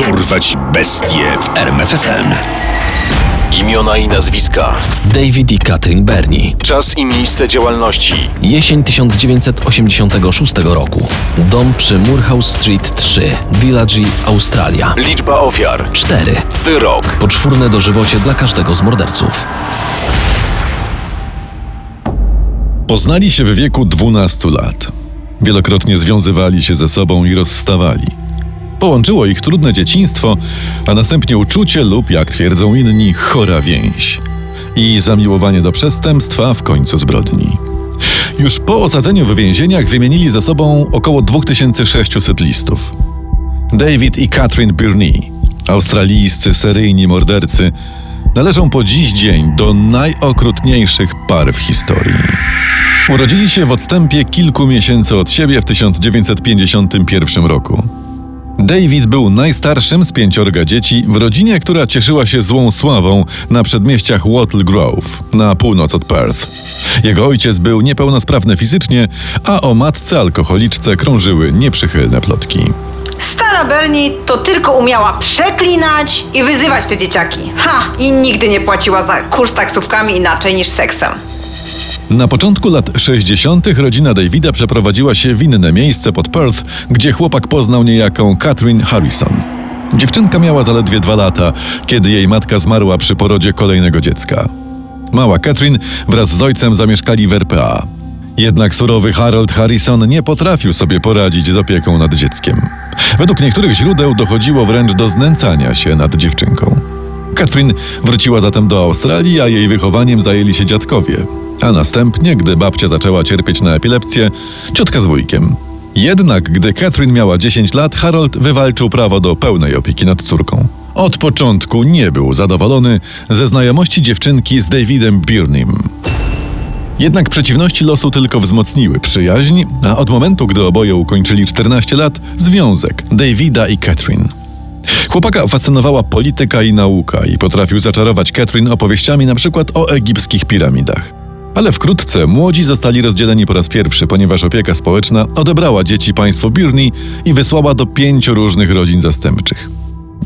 Dorwać bestie w RMFFM. Imiona i nazwiska. David i Katrin Bernie. Czas i miejsce działalności. Jesień 1986 roku. Dom przy Moorhouse Street 3, Village, Australia. Liczba ofiar. 4. Wyrok. Poczwórne dożywocie dla każdego z morderców. Poznali się w wieku 12 lat. Wielokrotnie związywali się ze sobą i rozstawali. Połączyło ich trudne dzieciństwo, a następnie uczucie lub, jak twierdzą inni, chora więź. I zamiłowanie do przestępstwa, w końcu zbrodni. Już po osadzeniu w więzieniach wymienili ze sobą około 2600 listów. David i Catherine Birney, australijscy seryjni mordercy, należą po dziś dzień do najokrutniejszych par w historii. Urodzili się w odstępie kilku miesięcy od siebie w 1951 roku. David był najstarszym z pięciorga dzieci w rodzinie, która cieszyła się złą sławą na przedmieściach Wattle Grove, na północ od Perth. Jego ojciec był niepełnosprawny fizycznie, a o matce alkoholiczce krążyły nieprzychylne plotki. Stara Bernie to tylko umiała przeklinać i wyzywać te dzieciaki. Ha! I nigdy nie płaciła za kurs taksówkami inaczej niż seksem. Na początku lat 60. rodzina Davida przeprowadziła się w inne miejsce pod Perth, gdzie chłopak poznał niejaką Catherine Harrison. Dziewczynka miała zaledwie dwa lata, kiedy jej matka zmarła przy porodzie kolejnego dziecka. Mała Catherine wraz z ojcem zamieszkali w RPA. Jednak surowy Harold Harrison nie potrafił sobie poradzić z opieką nad dzieckiem. Według niektórych źródeł dochodziło wręcz do znęcania się nad dziewczynką. Catherine wróciła zatem do Australii, a jej wychowaniem zajęli się dziadkowie. A następnie, gdy babcia zaczęła cierpieć na epilepsję, ciotka z wujkiem. Jednak gdy Catherine miała 10 lat, Harold wywalczył prawo do pełnej opieki nad córką. Od początku nie był zadowolony ze znajomości dziewczynki z Davidem Birnim. Jednak przeciwności losu tylko wzmocniły przyjaźń, a od momentu, gdy oboje ukończyli 14 lat, związek Davida i Catherine. Chłopaka fascynowała polityka i nauka i potrafił zaczarować Catherine opowieściami przykład o egipskich piramidach. Ale wkrótce młodzi zostali rozdzieleni po raz pierwszy, ponieważ opieka społeczna odebrała dzieci państwu Birney i wysłała do pięciu różnych rodzin zastępczych.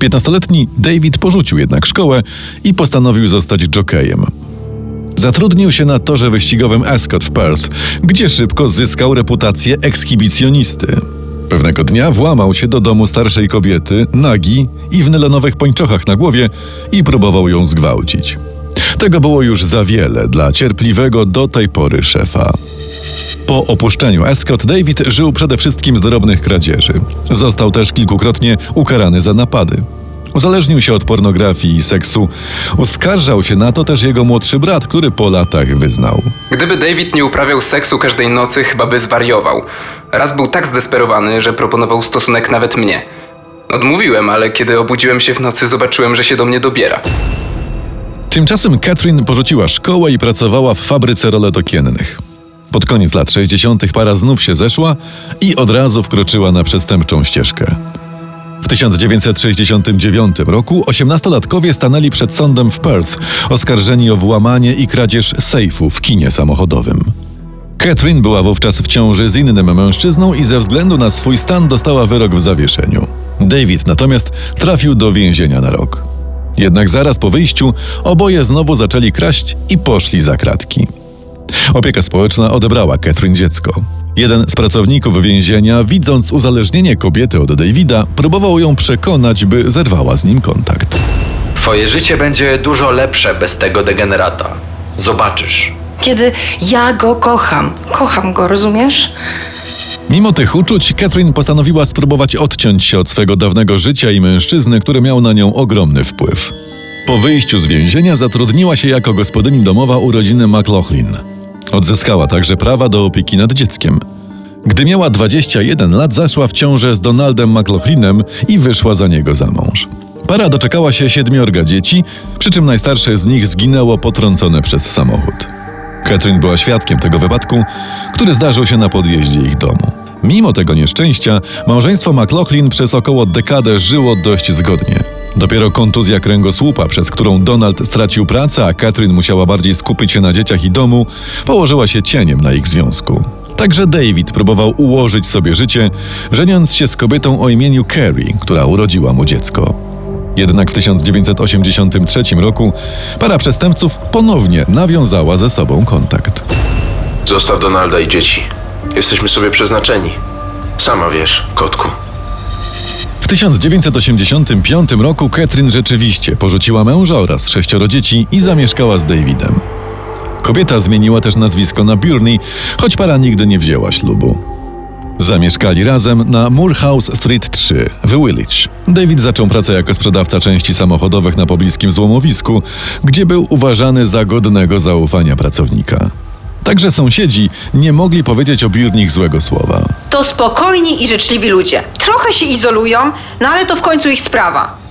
Piętnastoletni David porzucił jednak szkołę i postanowił zostać jokejem. Zatrudnił się na torze wyścigowym Ascot w Perth, gdzie szybko zyskał reputację ekshibicjonisty. Pewnego dnia włamał się do domu starszej kobiety, nagi i w nylonowych pończochach na głowie i próbował ją zgwałcić. Tego było już za wiele dla cierpliwego do tej pory szefa. Po opuszczeniu Escott David żył przede wszystkim z drobnych kradzieży. Został też kilkukrotnie ukarany za napady. Uzależnił się od pornografii i seksu. Uskarżał się na to też jego młodszy brat, który po latach wyznał. Gdyby David nie uprawiał seksu każdej nocy, chyba by zwariował. Raz był tak zdesperowany, że proponował stosunek nawet mnie. Odmówiłem, ale kiedy obudziłem się w nocy, zobaczyłem, że się do mnie dobiera. Tymczasem Catherine porzuciła szkołę i pracowała w fabryce rolet okiennych. Pod koniec lat 60. para znów się zeszła i od razu wkroczyła na przestępczą ścieżkę. W 1969 roku 18-latkowie stanęli przed sądem w Perth, oskarżeni o włamanie i kradzież sejfu w kinie samochodowym. Catherine była wówczas w ciąży z innym mężczyzną i ze względu na swój stan dostała wyrok w zawieszeniu. David natomiast trafił do więzienia na rok. Jednak zaraz po wyjściu oboje znowu zaczęli kraść i poszli za kratki. Opieka społeczna odebrała Catherine dziecko. Jeden z pracowników więzienia, widząc uzależnienie kobiety od Davida, próbował ją przekonać, by zerwała z nim kontakt. Twoje życie będzie dużo lepsze bez tego degenerata. Zobaczysz. Kiedy ja go kocham. Kocham go, rozumiesz? Mimo tych uczuć, Catherine postanowiła spróbować odciąć się od swego dawnego życia i mężczyzny, który miał na nią ogromny wpływ. Po wyjściu z więzienia zatrudniła się jako gospodyni domowa u rodziny McLaughlin. Odzyskała także prawa do opieki nad dzieckiem. Gdy miała 21 lat, zaszła w ciążę z Donaldem McLaughlinem i wyszła za niego za mąż. Para doczekała się siedmiorga dzieci, przy czym najstarsze z nich zginęło potrącone przez samochód. Catherine była świadkiem tego wypadku, który zdarzył się na podjeździe ich domu. Mimo tego nieszczęścia, małżeństwo McLaughlin przez około dekadę żyło dość zgodnie. Dopiero kontuzja kręgosłupa, przez którą Donald stracił pracę, a Catherine musiała bardziej skupić się na dzieciach i domu, położyła się cieniem na ich związku. Także David próbował ułożyć sobie życie, żeniąc się z kobietą o imieniu Carrie, która urodziła mu dziecko. Jednak w 1983 roku para przestępców ponownie nawiązała ze sobą kontakt. Zostaw Donalda i dzieci. Jesteśmy sobie przeznaczeni. Sama wiesz, kotku. W 1985 roku Catherine rzeczywiście porzuciła męża oraz sześcioro dzieci i zamieszkała z Davidem. Kobieta zmieniła też nazwisko na Burney, choć para nigdy nie wzięła ślubu. Zamieszkali razem na Moorhouse Street 3 w Willage. David zaczął pracę jako sprzedawca części samochodowych na pobliskim złomowisku, gdzie był uważany za godnego zaufania pracownika. Także sąsiedzi nie mogli powiedzieć o Burney złego słowa. To spokojni i życzliwi ludzie. Trochę się izolują, no ale to w końcu ich sprawa.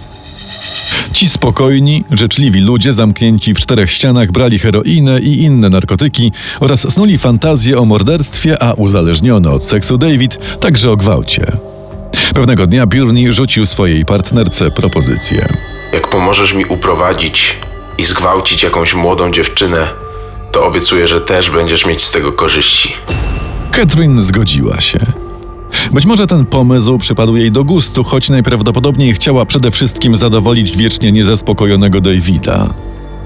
Ci spokojni, życzliwi ludzie zamknięci w czterech ścianach brali heroinę i inne narkotyki oraz snuli fantazje o morderstwie, a uzależniony od seksu David także o gwałcie. Pewnego dnia Burney rzucił swojej partnerce propozycję. Jak pomożesz mi uprowadzić i zgwałcić jakąś młodą dziewczynę, to obiecuję, że też będziesz mieć z tego korzyści. Catherine zgodziła się. Być może ten pomysł przypadł jej do gustu, choć najprawdopodobniej chciała przede wszystkim zadowolić wiecznie niezaspokojonego Davida.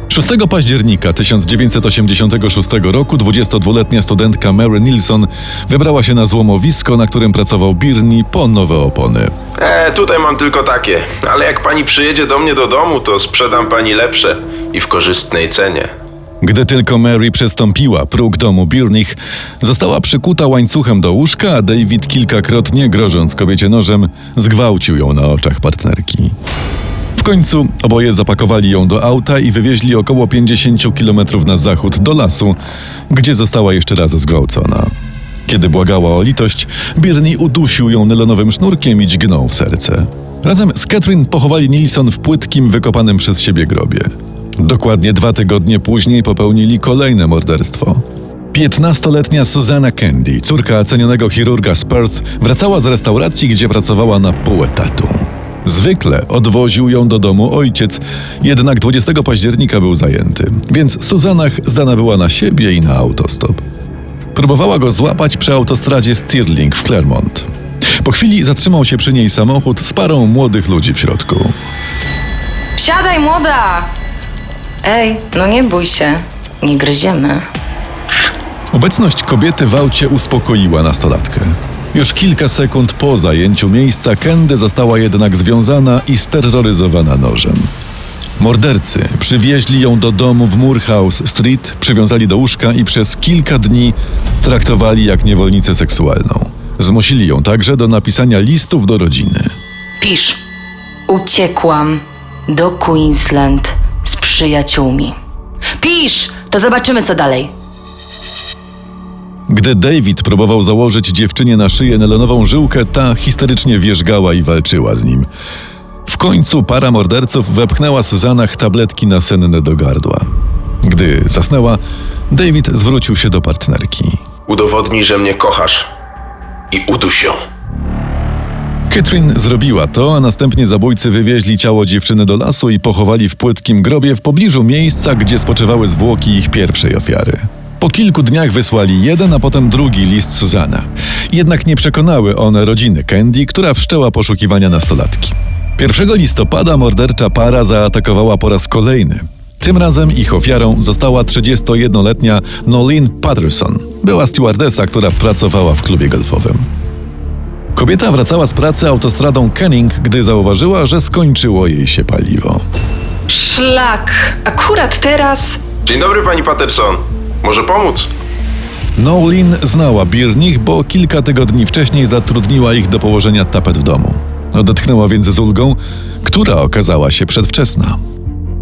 6 października 1986 roku 22-letnia studentka Mary Nilsson wybrała się na złomowisko, na którym pracował Birney po nowe opony. E, tutaj mam tylko takie, ale jak pani przyjedzie do mnie do domu, to sprzedam pani lepsze i w korzystnej cenie. Gdy tylko Mary przestąpiła próg domu Birnich, została przykuta łańcuchem do łóżka, a David kilkakrotnie, grożąc kobiecie nożem, zgwałcił ją na oczach partnerki. W końcu oboje zapakowali ją do auta i wywieźli około 50 km na zachód do lasu, gdzie została jeszcze raz zgwałcona. Kiedy błagała o litość, Birney udusił ją nylonowym sznurkiem i dźgnął w serce. Razem z Catherine pochowali Nilsson w płytkim, wykopanym przez siebie grobie. Dokładnie dwa tygodnie później popełnili kolejne morderstwo. 15-letnia Susanna Candy, córka cenionego chirurga z Perth, wracała z restauracji, gdzie pracowała na pół etatu. Zwykle odwoził ją do domu ojciec, jednak 20 października był zajęty, więc Suzanach zdana była na siebie i na autostop. Próbowała go złapać przy autostradzie Stirling w Claremont. Po chwili zatrzymał się przy niej samochód z parą młodych ludzi w środku. Siadaj, młoda! Ej, no nie bój się. Nie gryziemy. Obecność kobiety w aucie uspokoiła nastolatkę. Już kilka sekund po zajęciu miejsca Kendy została jednak związana i steroryzowana nożem. Mordercy przywieźli ją do domu w Moorhouse Street, przywiązali do łóżka i przez kilka dni traktowali jak niewolnicę seksualną. Zmusili ją także do napisania listów do rodziny. Pisz. Uciekłam do Queensland przyjaciółmi. Pisz! To zobaczymy, co dalej. Gdy David próbował założyć dziewczynie na szyję nelonową żyłkę, ta histerycznie wierzgała i walczyła z nim. W końcu para morderców wepchnęła Suzanach tabletki nasenne do gardła. Gdy zasnęła, David zwrócił się do partnerki. Udowodnij, że mnie kochasz i uduś ją. Catherine zrobiła to, a następnie zabójcy wywieźli ciało dziewczyny do lasu i pochowali w płytkim grobie w pobliżu miejsca, gdzie spoczywały zwłoki ich pierwszej ofiary. Po kilku dniach wysłali jeden, a potem drugi list Suzana. Jednak nie przekonały one rodziny Candy, która wszczęła poszukiwania nastolatki. 1 listopada mordercza para zaatakowała po raz kolejny. Tym razem ich ofiarą została 31-letnia Nolene Patterson. Była stewardesa, która pracowała w klubie golfowym. Kobieta wracała z pracy autostradą Canning, gdy zauważyła, że skończyło jej się paliwo. Szlak. Akurat teraz. Dzień dobry, pani Patterson. Może pomóc? Nolin znała Birnich, bo kilka tygodni wcześniej zatrudniła ich do położenia tapet w domu. Odetchnęła więc z ulgą, która okazała się przedwczesna.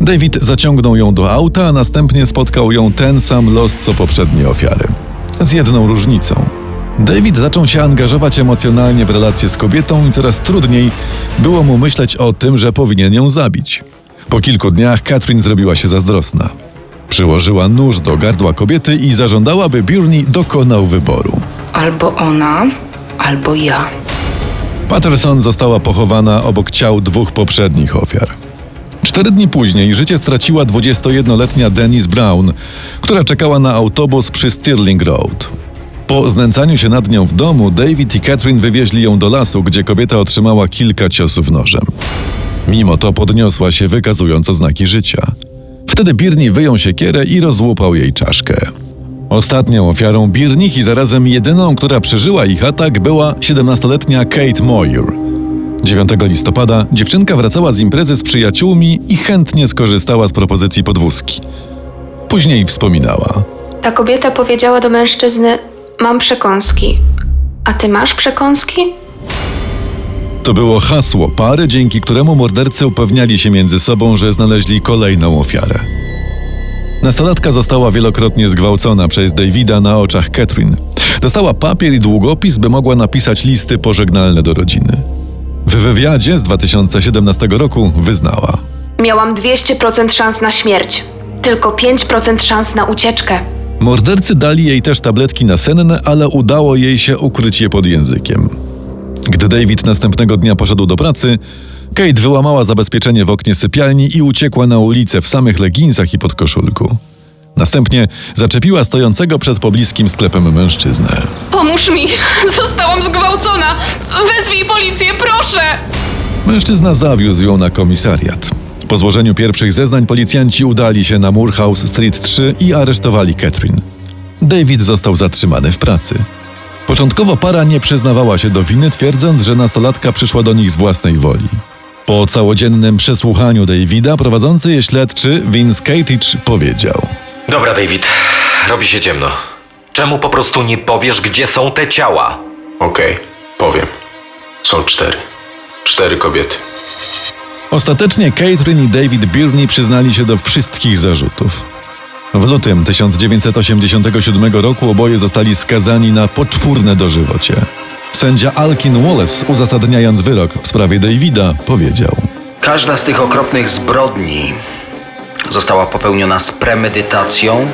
David zaciągnął ją do auta, a następnie spotkał ją ten sam los co poprzednie ofiary. Z jedną różnicą. David zaczął się angażować emocjonalnie w relacje z kobietą i coraz trudniej było mu myśleć o tym, że powinien ją zabić. Po kilku dniach Catherine zrobiła się zazdrosna. Przyłożyła nóż do gardła kobiety i zażądała, by Burney dokonał wyboru. Albo ona, albo ja. Patterson została pochowana obok ciał dwóch poprzednich ofiar. Cztery dni później życie straciła 21-letnia Denise Brown, która czekała na autobus przy Stirling Road. Po znęcaniu się nad nią w domu, David i Catherine wywieźli ją do lasu, gdzie kobieta otrzymała kilka ciosów nożem. Mimo to podniosła się, wykazując oznaki życia. Wtedy Birni wyjął siekierę i rozłupał jej czaszkę. Ostatnią ofiarą Birnich i zarazem jedyną, która przeżyła ich atak, była 17-letnia Kate Moyer. 9 listopada dziewczynka wracała z imprezy z przyjaciółmi i chętnie skorzystała z propozycji podwózki. Później wspominała. Ta kobieta powiedziała do mężczyzny: Mam przekąski. A ty masz przekąski? To było hasło pary, dzięki któremu mordercy upewniali się między sobą, że znaleźli kolejną ofiarę. Nastolatka została wielokrotnie zgwałcona przez Davida na oczach Catherine. Dostała papier i długopis, by mogła napisać listy pożegnalne do rodziny. W wywiadzie z 2017 roku wyznała. Miałam 200% szans na śmierć, tylko 5% szans na ucieczkę. Mordercy dali jej też tabletki nasenne, ale udało jej się ukryć je pod językiem. Gdy David następnego dnia poszedł do pracy, Kate wyłamała zabezpieczenie w oknie sypialni i uciekła na ulicę w samych leginsach i podkoszulku. Następnie zaczepiła stojącego przed pobliskim sklepem mężczyznę. Pomóż mi! Zostałam zgwałcona! Wezwij policję, proszę! Mężczyzna zawiózł ją na komisariat. Po złożeniu pierwszych zeznań policjanci udali się na Moorhouse Street 3 i aresztowali Catherine. David został zatrzymany w pracy. Początkowo para nie przyznawała się do winy, twierdząc, że nastolatka przyszła do nich z własnej woli. Po całodziennym przesłuchaniu Davida prowadzący je śledczy Vince Catich powiedział: Dobra, David, robi się ciemno. Czemu po prostu nie powiesz, gdzie są te ciała? Okej, powiem. Są cztery. Cztery kobiety. Ostatecznie Catherine i David Birney przyznali się do wszystkich zarzutów. W lutym 1987 roku oboje zostali skazani na poczwórne dożywocie. Sędzia Alkin Wallace, uzasadniając wyrok w sprawie Davida, powiedział: Każda z tych okropnych zbrodni została popełniona z premedytacją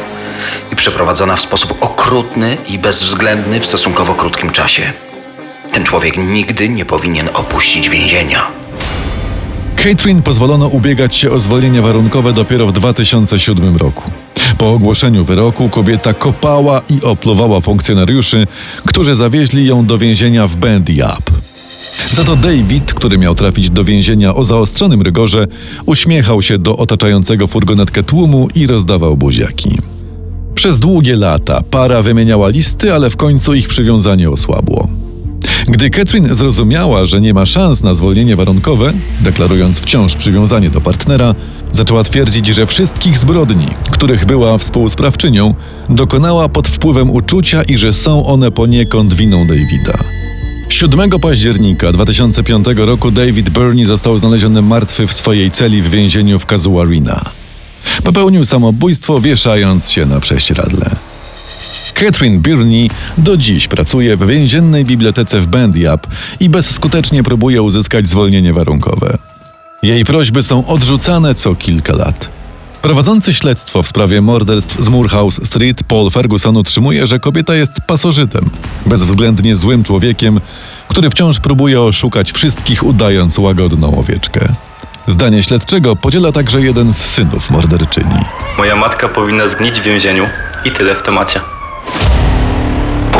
i przeprowadzona w sposób okrutny i bezwzględny w stosunkowo krótkim czasie. Ten człowiek nigdy nie powinien opuścić więzienia. Catherine pozwolono ubiegać się o zwolnienie warunkowe dopiero w 2007 roku. Po ogłoszeniu wyroku kobieta kopała i opluwała funkcjonariuszy, którzy zawieźli ją do więzienia w Bandy Up. Za to David, który miał trafić do więzienia o zaostrzonym rygorze, uśmiechał się do otaczającego furgonetkę tłumu i rozdawał buziaki. Przez długie lata para wymieniała listy, ale w końcu ich przywiązanie osłabło. Gdy Catherine zrozumiała, że nie ma szans na zwolnienie warunkowe, deklarując wciąż przywiązanie do partnera, zaczęła twierdzić, że wszystkich zbrodni, których była współsprawczynią, dokonała pod wpływem uczucia i że są one poniekąd winą Davida. 7 października 2005 roku David Burney został znaleziony martwy w swojej celi w więzieniu w Casuarina. Popełnił samobójstwo, wieszając się na prześcieradle. Catherine Birney do dziś pracuje w więziennej bibliotece w Bandiap i bezskutecznie próbuje uzyskać zwolnienie warunkowe. Jej prośby są odrzucane co kilka lat. Prowadzący śledztwo w sprawie morderstw z Moorhouse Street Paul Ferguson utrzymuje, że kobieta jest pasożytem, bezwzględnie złym człowiekiem, który wciąż próbuje oszukać wszystkich, udając łagodną owieczkę. Zdanie śledczego podziela także jeden z synów morderczyni. Moja matka powinna zgnić w więzieniu i tyle w temacie.